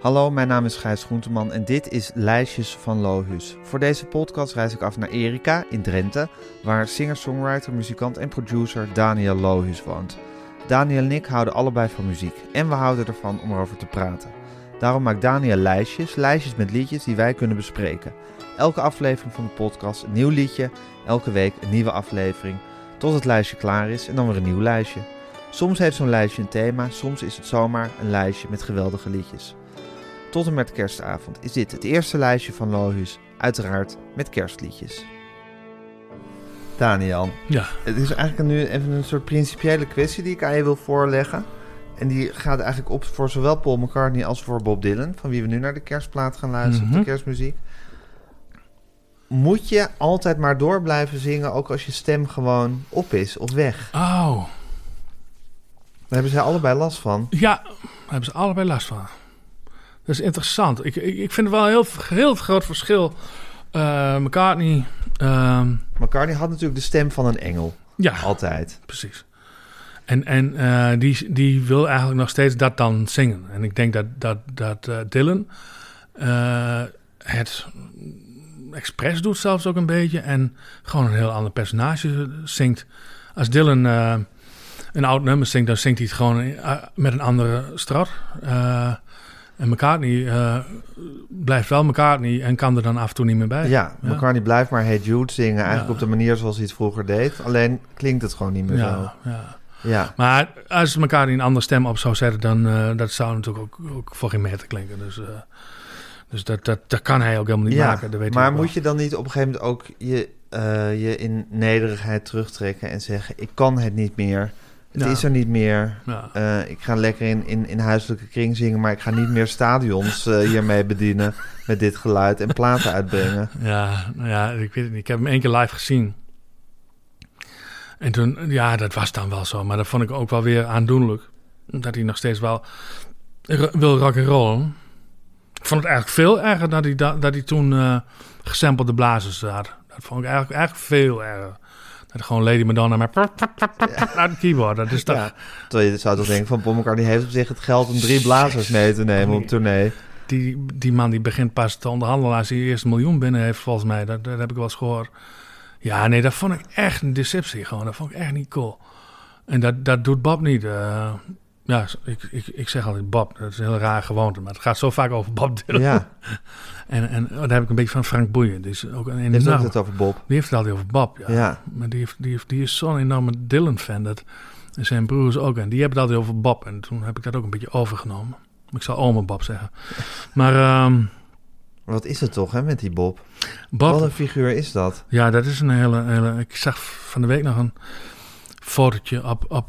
Hallo, mijn naam is Gijs Groenteman en dit is Lijstjes van Lohus. Voor deze podcast reis ik af naar Erika in Drenthe, waar singer-songwriter, muzikant en producer Daniel Lohus woont. Daniel en ik houden allebei van muziek en we houden ervan om erover te praten. Daarom maakt Daniel lijstjes, lijstjes met liedjes die wij kunnen bespreken. Elke aflevering van de podcast een nieuw liedje, elke week een nieuwe aflevering, tot het lijstje klaar is en dan weer een nieuw lijstje. Soms heeft zo'n lijstje een thema, soms is het zomaar een lijstje met geweldige liedjes. Tot en met kerstavond is dit het eerste lijstje van Lohus, uiteraard met kerstliedjes. Daniel, Ja, het is eigenlijk nu even een soort principiële kwestie die ik aan je wil voorleggen. En die gaat eigenlijk op voor zowel Paul McCartney als voor Bob Dylan, van wie we nu naar de kerstplaat gaan luisteren, Mhm. de kerstmuziek. Moet je altijd maar door blijven zingen, ook als je stem gewoon op is of weg? oh, Daar hebben zij allebei last van. ja, daar hebben ze allebei last van. Dat is interessant. Ik, ik, ik vind het wel een heel, heel groot verschil. Eh McCartney, ehm, McCartney had natuurlijk de stem van een engel, ja, altijd. precies. En, en eh, die, die wil eigenlijk nog steeds dat dan zingen. En ik denk dat, dat, dat eh, Dylan het expres doet zelfs ook een beetje. En gewoon een heel ander personage zingt. Als Dylan een oud nummer zingt, dan zingt hij het gewoon met een andere strat. Eh, en McCartney eh, blijft wel McCartney en kan er dan af en toe niet meer bij. Ja, McCartney blijft maar Hey Jude zingen, eigenlijk Ja. op de manier zoals hij het vroeger deed. Alleen klinkt het gewoon niet meer ja, ja. zo. Ja, Maar als McCartney een andere stem op zou zetten, dan uh, dat zou natuurlijk ook, ook voor geen meter klinken. Dus, uh, dus dat, dat, dat kan hij ook helemaal niet ja. maken. Dat weet maar moet wel. je dan niet op een gegeven moment ook je, je in nederigheid terugtrekken en zeggen: Ik kan het niet meer. Het Ja. is er niet meer. Ja. Uh, ik ga lekker in, in, in huiselijke kring zingen, maar ik ga niet meer stadions uh, hiermee bedienen met dit geluid en platen uitbrengen. Ja, nou ja, ik weet het niet. Ik heb hem één keer live gezien. En toen, ja, dat was dan wel zo. Maar dat vond ik ook wel weer aandoenlijk. Dat hij nog steeds wel wil rock and rollen. Ik vond het eigenlijk veel erger dat hij, da- dat hij toen uh, gesampelde blazers had. Dat vond ik eigenlijk, eigenlijk veel erger. Dat gewoon Lady Madonna uit het keyboard. Dat is toch... Ja, terwijl je zou toch denken van Paul McCartney heeft op zich het geld om drie blazers mee te nemen op tournee. Die, die man die begint pas te onderhandelen als hij eerst een miljoen binnen heeft, volgens mij. Dat, dat heb ik wel eens gehoord. Ja, nee, dat vond ik echt een deceptie gewoon. Dat vond ik echt niet cool. En dat, dat doet Bob niet. Uh, ja, ik, ik, ik zeg altijd Bob. Dat is een heel raar gewoonte, maar het gaat zo vaak over Bob Dylan. Ja. en, en oh, daar heb ik een beetje van Frank Boeien. Die is ook een Die heeft enorm... het over Bob. Die heeft het altijd over Bob, ja. Ja. Maar die, heeft, die, heeft, die is zo'n enorme Dylan-fan. Dat, en zijn broers ook. En die hebben het altijd over Bob. En toen heb ik dat ook een beetje overgenomen. Ik zal oma Bob zeggen. Maar... Um, wat is het toch, hè, met die Bob? Bob Wat een figuur is dat? Ja, dat is een hele, hele... Ik zag van de week nog een fotootje op, op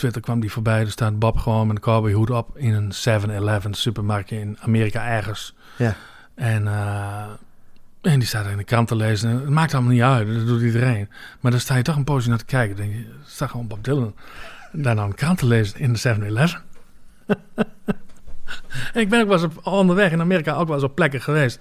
Twitter kwam die voorbij. Er staat Bob gewoon met een cowboyhoed op in een 7-Eleven supermarktje in Amerika ergens. Ja. En, uh, en die staat in de krant te lezen. Het maakt allemaal niet uit, dat doet iedereen. Maar dan sta je toch een poosje naar te kijken. Dan denk je, staat gewoon Bob Dylan daar nou een krant te lezen in de 7-Eleven. en ik ben ook wel eens op, onderweg in Amerika ook wel eens op plekken geweest.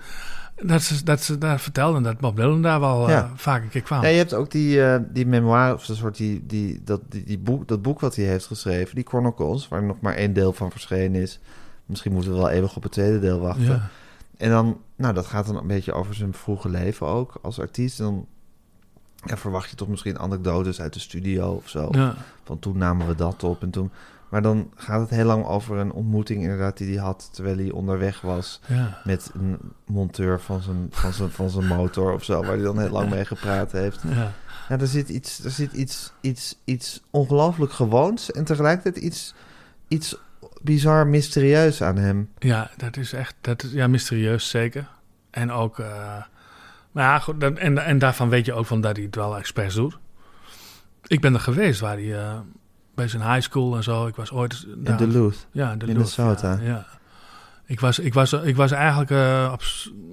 Dat ze, dat ze daar vertelden dat Bob Dylan daar wel Ja. uh, vaak een keer kwam. Ja, je hebt ook die, uh, die memoire, of een soort die, die, dat, die, die boek, dat boek wat hij heeft geschreven, die Chronicles, waar nog maar één deel van verschenen is. Misschien moeten we wel eeuwig op het tweede deel wachten. Ja. En dan, nou, dat gaat dan een beetje over zijn vroege leven ook als artiest. En dan ja, verwacht je toch misschien anekdotes uit de studio of zo. Ja. Van toen namen we dat op en toen. Maar dan gaat het heel lang over een ontmoeting inderdaad die hij had terwijl hij onderweg was Ja. met een monteur van zijn, van zijn, van zijn motor of zo, waar hij dan heel lang mee gepraat heeft. Ja. Ja, er zit iets, er zit iets, iets, iets ongelooflijk gewoons en tegelijkertijd iets, iets bizar mysterieus aan hem. ja, dat is echt dat is, ja, mysterieus zeker. En ook, uh, maar ja, goed, dat, en, en daarvan weet je ook van dat hij het wel expres doet. Ik ben er geweest waar hij uh, bij zijn high school en zo. Ik was ooit In Duluth. Ja, in Duluth, Minnesota. Ja, ja. Ik, was, ik, was, ik was eigenlijk uh, op,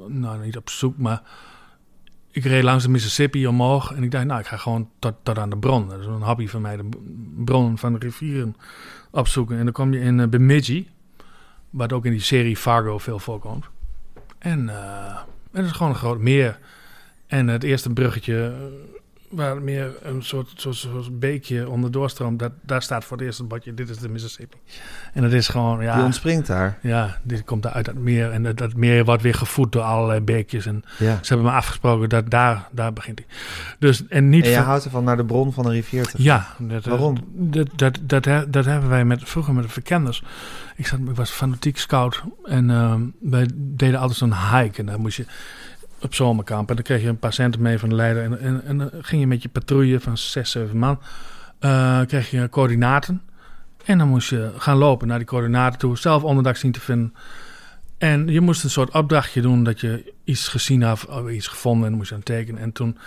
nou niet op zoek, maar ik reed langs de Mississippi omhoog en ik dacht, nou, ik ga gewoon tot, tot aan de bron. Dat is een hobby van mij, de bron van de rivieren opzoeken. En dan kom je in uh, Bemidji, wat ook in die serie Fargo veel voorkomt. En uh, het is gewoon een groot meer. En het eerste bruggetje waar meer een soort, soort, soort beekje onder doorstroomt, dat, daar staat voor het eerst een badje, dit is de Mississippi. En dat is gewoon, ja... Die ontspringt daar. Ja, dit komt uit dat meer. En dat, dat meer wordt weer gevoed door allerlei beekjes. En Ja. ze hebben me afgesproken dat daar, daar begint hij. Dus, en niet... En je van- houdt ervan naar de bron van een rivier te gaan. ja, dat, eh, Waarom? Dat, dat, dat hebben wij met, vroeger met de verkenners. Ik, zat, ik was fanatiek scout en ehm, wij deden altijd zo'n hike. En dan moest je op zomerkamp. En dan kreeg je een centen mee van de leider. En, en, dan ging je met je patrouille van zes, zeven man. eh, kreeg je coördinaten. En dan moest je gaan lopen naar die coördinaten toe. Zelf onderdak zien te vinden. En je moest een soort opdrachtje doen dat je iets gezien had of iets gevonden. En moest je aan tekenen. En toen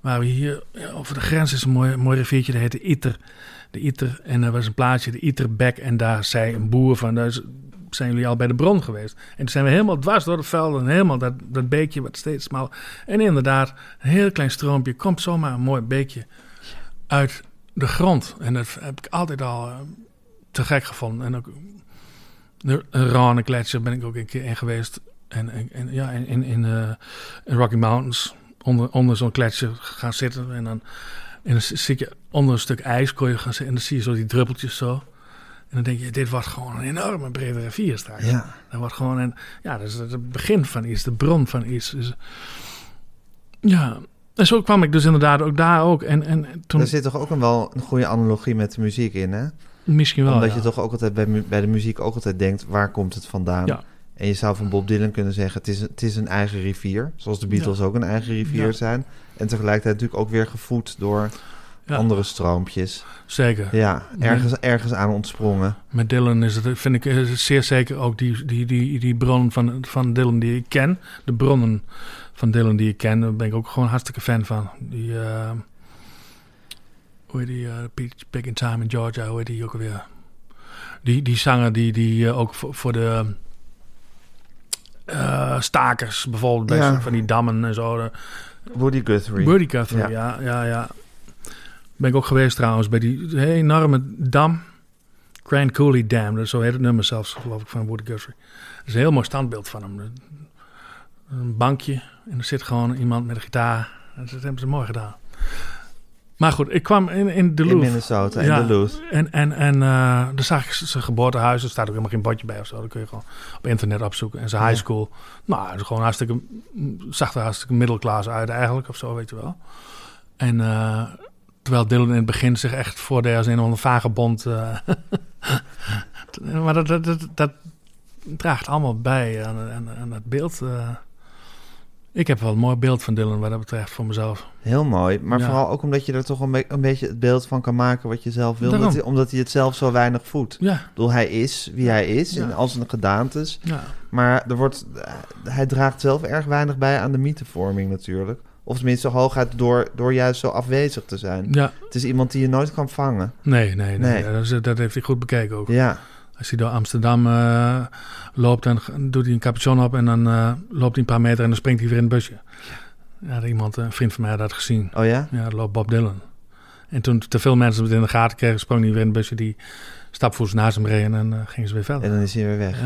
waren we hier over de grens is een mooi, mooi riviertje. Dat heette Iter. De Iter. En er was een plaatsje, de Iterbek. En daar zei een boer van, daar is- zijn jullie al bij de bron geweest. En toen zijn we helemaal dwars door de velden. En helemaal dat, dat beekje wat steeds smaller. En inderdaad, een heel klein stroompje. Komt zomaar een mooi beekje uit de grond. En dat heb ik altijd al eh, te gek gevonden. En ook de Rane Gletsjer ben ik ook een keer in geweest. En, en, ja, in, in, in, eh, in Rocky Mountains. Onder, onder zo'n gletsjer gaan zitten. En dan, en dan zit je onder een stuk ijs. Kon je gaan zitten, en dan zie je zo die druppeltjes zo. En dan denk je, dit wordt gewoon een enorme brede rivier straks. Ja. Dat wordt gewoon een, ja, dat is het begin van iets, de bron van iets. Dus, ja, en zo kwam ik dus inderdaad ook daar ook. En, en toen, Er zit toch ook een wel een goede analogie met de muziek in, hè? misschien wel, Omdat ja. je toch ook altijd bij, bij de muziek ook altijd denkt, waar komt het vandaan? Ja. En je zou van Bob Dylan kunnen zeggen, het is, een- het is een eigen rivier. Zoals de Beatles ook een eigen rivier zijn. En tegelijkertijd natuurlijk ook weer gevoed door Ja. andere stroompjes. Zeker. Ja, ergens, ergens aan ontsprongen. Met Dylan is het, vind ik eh, zeer zeker ook die, die, die, die bron van, van Dylan die ik ken. De bronnen van Dylan die ik ken, daar ben ik ook gewoon hartstikke fan van. Die, eh hoe heet die, eh, Peach Big in Time in Georgia, hoe heet die ook alweer? Die, die zanger die, die eh, ook voor, voor de eh, stakers bijvoorbeeld, bij Ja. van die dammen en zo. Woody Guthrie. Birdie Guthrie, Ja. ja. ja, ja, Ben ik ook geweest trouwens bij die enorme dam. Grand Coulee Dam, dat zo heet het nummer zelfs, geloof ik, van Woody Guthrie. Dat is een heel mooi standbeeld van hem. Een bankje en er zit gewoon iemand met een gitaar. En dat hebben ze mooi gedaan. Maar goed, ik kwam in, in in Duluth. Minnesota, in Ja. Duluth. En, en, en eh, daar zag ik zijn geboortehuis. Er staat ook helemaal geen bordje bij of zo. Dat kun je gewoon op internet opzoeken. En zijn Ja. high school. Nou, is gewoon hartstikke... Zag er hartstikke middelklaas uit eigenlijk. Of zo, weet je wel. En eh, terwijl Dylan in het begin zich echt voordeed als een of ander vagebond. eh, maar dat, dat, dat, dat draagt allemaal bij aan, aan, aan dat beeld. eh. ik heb wel een mooi beeld van Dylan wat dat betreft voor mezelf. Heel mooi. Maar Ja. vooral ook omdat je er toch een, be- een beetje het beeld van kan maken wat je zelf wil. Omdat hij, omdat hij het zelf zo weinig voedt. Ja, Ik bedoel, hij is wie hij is in Ja. al zijn gedaantes. ja. Maar er wordt, eh, hij draagt zelf erg weinig bij aan de mythevorming natuurlijk. Of tenminste hooguit door, door juist zo afwezig te zijn. ja. Het is iemand die je nooit kan vangen. Nee, nee, nee. Nee. Dat, heeft hij goed bekeken ook. Ja, Als hij door Amsterdam eh, loopt, dan doet hij een capuchon op en dan eh, loopt hij een paar meter en dan springt hij weer in het busje. Ja, iemand, een vriend van mij, had dat gezien. oh ja? Ja, dat loopt Bob Dylan. En toen te veel mensen het in de gaten kregen, sprong hij weer in het busje. Die stapvoets naast hem reden en dan eh, gingen ze weer verder. En dan is hij weer weg.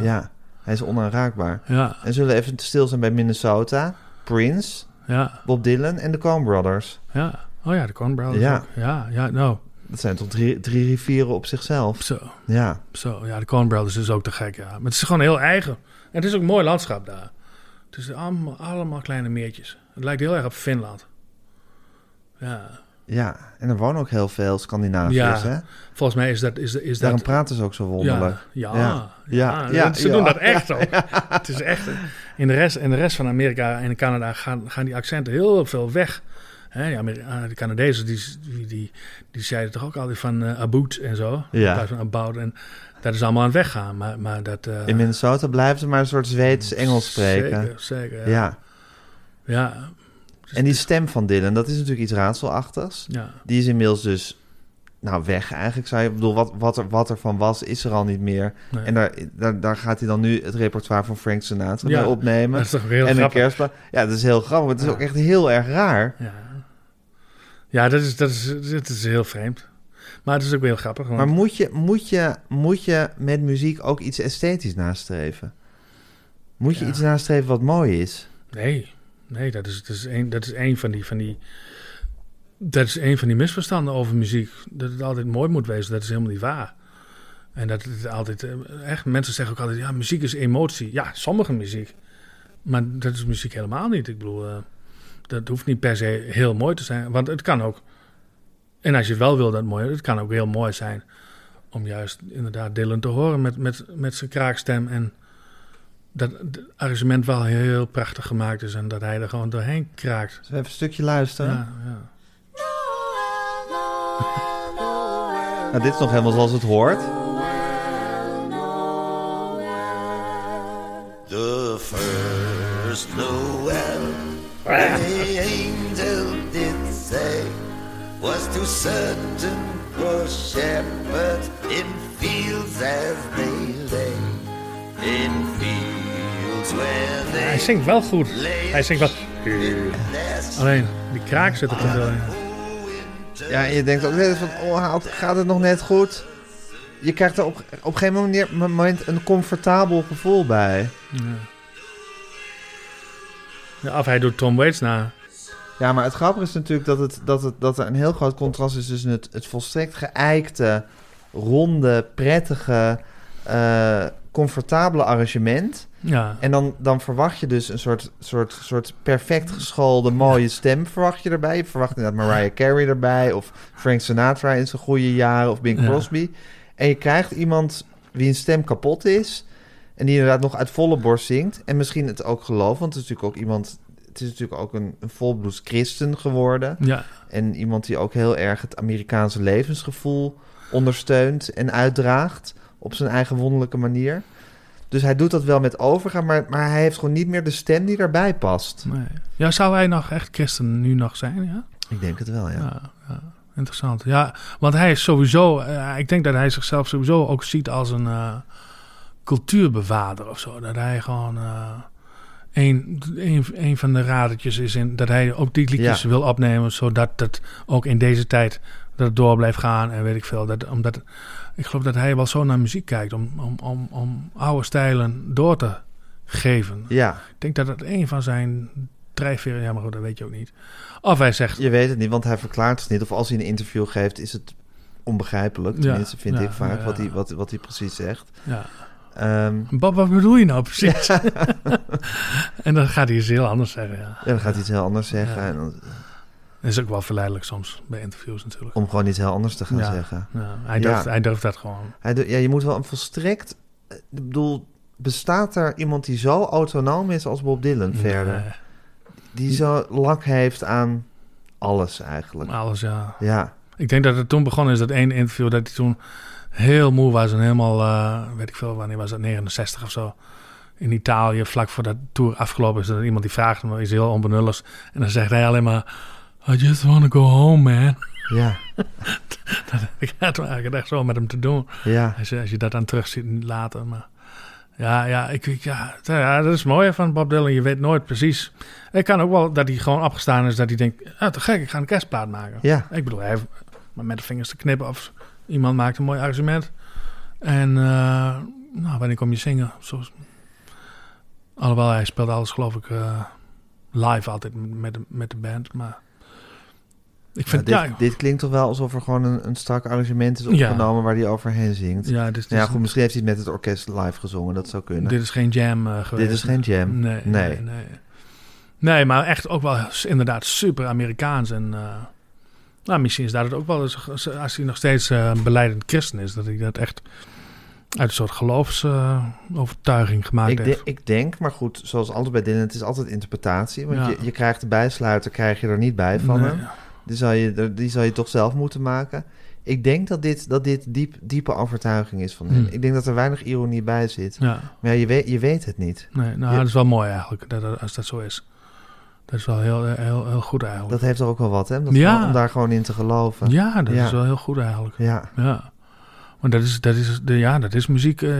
Ja, hij is onaanraakbaar. ja, En zullen we even stil zijn bij Minnesota, Prince, ja, Bob Dylan en de Coen Brothers. ja. Oh ja, de Coen Brothers Ja. ook. Ja, ja, nou, Dat zijn toch drie, drie rivieren op zichzelf. zo, Ja, zo. Ja, de Coen Brothers is ook te gek, ja. Maar het is gewoon heel eigen. En het is ook een mooi landschap daar. Het is allemaal, allemaal kleine meertjes. Het lijkt heel erg op Finland. Ja, ja. En er wonen ook heel veel Scandinaviërs, Ja. hè? volgens mij is dat... Is, is Daarom dat praten ze ook zo wonderlijk. Ja, Ja. ja, Ja, ze doen dat echt ook. Het is echt... In de, rest, in de rest van Amerika en Canada gaan, gaan die accenten heel veel weg. Hè, Ameri- ah, de Canadezen die, die, die, die zeiden toch ook altijd van about en zo. Ja. Van about. En dat is allemaal aan het weggaan. Maar, maar dat... eh, In Minnesota blijven ze maar een soort Zweeds-Engels spreken. Zeker, zeker. Ja. Ja. ja. En die stem van Dylan, dat is natuurlijk iets raadselachtigs. ja. Die is inmiddels dus nou weg eigenlijk. Zou je, ik bedoel, wat, wat, er, wat er van was, is er al niet meer. Nee. En daar, daar, daar gaat hij dan nu het repertoire van Frank Sinatra Ja, mee opnemen. Dat is toch heel en een grappig. kerstplaat. Ja, dat is heel grappig. Het is Ja. ook echt heel erg raar. Ja, ja dat, is, dat, is, dat is heel vreemd. Maar het is ook heel grappig. Want, Maar moet je, moet, je, moet je met muziek ook iets esthetisch nastreven? Moet je Ja. iets nastreven wat mooi is? nee, nee dat, is, dat, is een, dat is een van die, van die dat is een van die misverstanden over muziek. Dat het altijd mooi moet wezen, dat is helemaal niet waar. En dat het altijd, eh, echt, mensen zeggen ook altijd, ja, muziek is emotie. Ja, sommige muziek. Maar dat is muziek helemaal niet. Ik bedoel, uh, dat hoeft niet per se heel mooi te zijn. Want het kan ook, en als je wel wil dat mooi het kan ook heel mooi zijn om juist inderdaad Dylan te horen met, met, met zijn kraakstem. En dat het arrangement wel heel prachtig gemaakt is en dat hij er gewoon doorheen kraakt. Even een stukje luisteren? Ja, ja. Nou, dit is nog helemaal zoals het hoort. The first Noel, the angel did say, was to certain poor shepherds in fields as they lay. In fields where they Hij zingt wel goed. Hij zingt wel... Alleen, die kraak zit er te in. Ja, en je denkt ook net van, oh, gaat het nog net goed? Je krijgt er op, op een gegeven moment- een comfortabel gevoel bij. Ja. Ja, of hij doet Tom Waits na. Ja, maar het grappige is natuurlijk dat, het, dat, het, dat er een heel groot contrast is tussen het, het volstrekt geëikte, ronde, prettige, eh, comfortabele arrangement. Ja. En dan, dan verwacht je dus een soort, soort, soort perfect geschoolde, mooie stem verwacht je erbij. Je verwacht inderdaad Mariah Carey erbij, of Frank Sinatra in zijn goede jaren, of Bing Ja. Crosby. En je krijgt iemand wie een stem kapot is, en die inderdaad nog uit volle borst zingt. En misschien het ook gelooft, want het is natuurlijk ook iemand... Het is natuurlijk ook een, een volbloeds christen geworden. Ja. En iemand die ook heel erg het Amerikaanse levensgevoel ondersteunt en uitdraagt op zijn eigen wonderlijke manier. Dus hij doet dat wel met overgaan, maar, maar hij heeft gewoon niet meer de stem die daarbij past. Nee. Ja, zou hij nog echt christen nu nog zijn? Ja. Ik denk het wel, ja. Ja, ja, interessant. Ja, want hij is sowieso, eh, ik denk dat hij zichzelf sowieso ook ziet als een eh, cultuurbewaarder of zo. Dat hij gewoon eh, een, een, een van de radertjes is in dat hij ook die liedjes Ja. wil opnemen, zodat het ook in deze tijd dat het door blijft gaan en weet ik veel. Dat, omdat, ik geloof dat hij wel zo naar muziek kijkt om, om, om, om oude stijlen door te geven. Ja, Ik denk dat het een van zijn drijfveren, ja maar goed, dat weet je ook niet. Of hij zegt, je weet het niet, want hij verklaart het niet. Of als hij een interview geeft, is het onbegrijpelijk. Ja, Tenminste, vind ja, ik vaak, ja. wat, hij, wat, wat hij precies zegt. ja, Ehm, Bob, wat bedoel je nou precies? en dan gaat hij iets heel anders zeggen, ja. dan gaat hij iets heel anders zeggen. En dan, Dat is ook wel verleidelijk soms bij interviews natuurlijk. om gewoon iets heel anders te gaan Ja. zeggen. Ja, hij, Ja. durft, hij durft dat gewoon. Hij ja, je moet wel een volstrekt... eh, Ik bedoel, bestaat er iemand die zo autonoom is als Bob Dylan verder? Die zo lak heeft aan alles eigenlijk. alles, ja. Ja, Ik denk dat het toen begonnen is, dat ene interview, dat hij toen heel moe was en helemaal, eh, weet ik veel, wanneer was dat, 69 of zo. In Italië, vlak voordat de tour afgelopen is, dat iemand die vraagt hem iets heel onbenulligs. En dan zegt hij alleen maar, I just want to go home, man. ja, Ik had eigenlijk echt zo met hem te doen. ja. Als je, als je dat dan terug ziet later. Maar ja, ja, ik, ik- ja, ja, dat is mooi van Bob Dylan. Je weet nooit precies. Het kan ook wel dat hij gewoon opgestaan is. Dat hij denkt, ah, te gek, ik ga een kerstplaat maken. Ja, Ik bedoel, hij heeft maar met de vingers te knippen. Of iemand maakt een mooi argument. En eh, nou, wanneer kom je zingen? Zoals, alhoewel, hij speelt alles geloof ik eh, live altijd met de, met de band. Maar ik Ja, vind, dit, ja, dit klinkt toch wel alsof er gewoon een, een strak arrangement is Ja. opgenomen waar hij overheen zingt. ja, Nou ja, goed, misschien heeft hij het met het orkest live gezongen, dat zou kunnen. dit is geen jam eh, geweest. Dit is geen jam. Nee, Nee. nee, nee. Nee, maar echt ook wel inderdaad super Amerikaans. En eh, nou, misschien is dat het ook wel eens, als- hij nog steeds eh beleidend christen is, dat hij dat echt uit een soort geloofsovertuiging gemaakt Ik, de- heeft. ik denk, maar goed, zoals alles bij Dylan, het is altijd interpretatie. Want je, je krijgt de bijsluiter, krijg je er niet bij van Nee. hem. Die zal, je, die zal je toch zelf moeten maken. Ik denk dat dit, dat dit diep, diepe overtuiging is van hem. Hmm. Ik denk dat er weinig ironie bij zit. Ja, Maar ja, je, weet, je weet het niet. nee, nou, Je- dat is wel mooi eigenlijk, dat, dat- als dat zo is. Dat is wel heel, heel, heel goed eigenlijk. Dat heeft er ook wel wat, hè? Dat Ja. Om daar gewoon in te geloven. ja, dat Ja. is wel heel goed eigenlijk. Ja, Ja. Want dat is, dat is, de, ja, dat is muziek. dat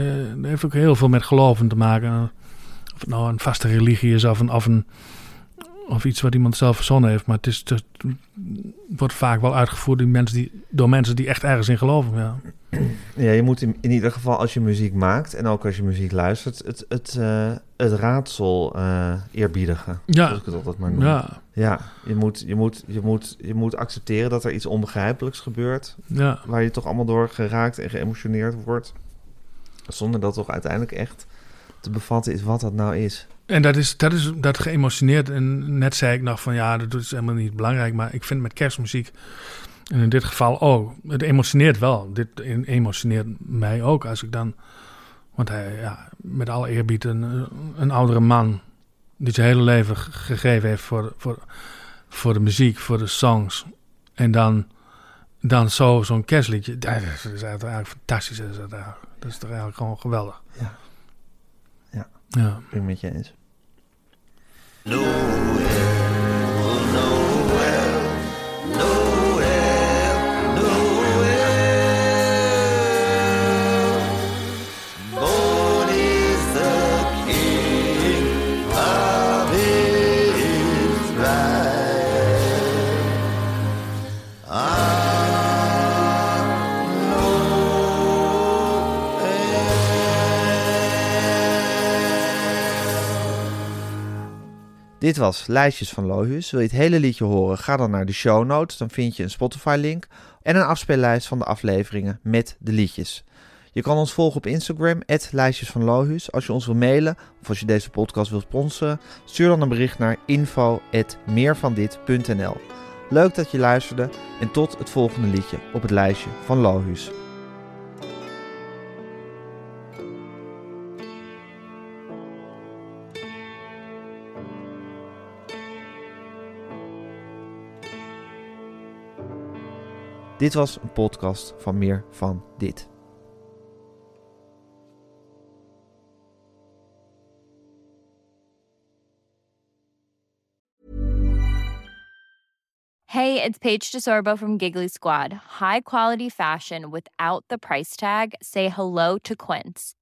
heeft ook heel veel met geloven te maken. Of het nou een vaste religie is of, een, of, een, of iets wat iemand zelf verzonnen heeft. Maar het, is, het wordt vaak wel uitgevoerd door mensen die, door mensen die echt ergens in geloven. Ja. Ja, je moet in, in ieder geval als je muziek maakt en ook als je muziek luistert, het, het, eh, het raadsel eh, eerbiedigen. Ja. Zoals ik het altijd maar noem. Ja, Ja, je moet, je, moet, je, moet, je moet accepteren dat er iets onbegrijpelijks gebeurt. ja, Waar je toch allemaal door geraakt en geëmotioneerd wordt. Zonder dat toch uiteindelijk echt te bevatten is wat dat nou is. En dat is, dat is dat geëmotioneerd. En net zei ik nog van ja, dat is helemaal niet belangrijk. Maar ik vind met kerstmuziek, en in dit geval ook, het emotioneert wel. Dit emotioneert mij ook als ik dan. Want hij, ja, met alle eerbied, een, een oudere man. die zijn hele leven ge- gegeven heeft voor, voor, voor de muziek, voor de songs. En dan, dan zo, zo'n kerstliedje. Dat is eigenlijk fantastisch. Dat is, dat is toch eigenlijk gewoon geweldig. Ja. Ja. Ja. Ben ik met je eens. Dit was Lijstjes van Lohuus. Wil je het hele liedje horen? Ga dan naar de show notes. Dan vind je een Spotify-link en een afspeellijst van de afleveringen met de liedjes. Je kan ons volgen op Instagram, Lijstjes van Lohuus. Als je ons wil mailen of als je deze podcast wilt sponsoren, stuur dan een bericht naar info.meervandit.nl. Leuk dat je luisterde en tot het volgende liedje op het lijstje van Lohuus. Dit was een podcast van Meer van Dit. Hey, it's Paige DeSorbo from Giggly Squad. High quality fashion without the price tag. Say hello to Quince.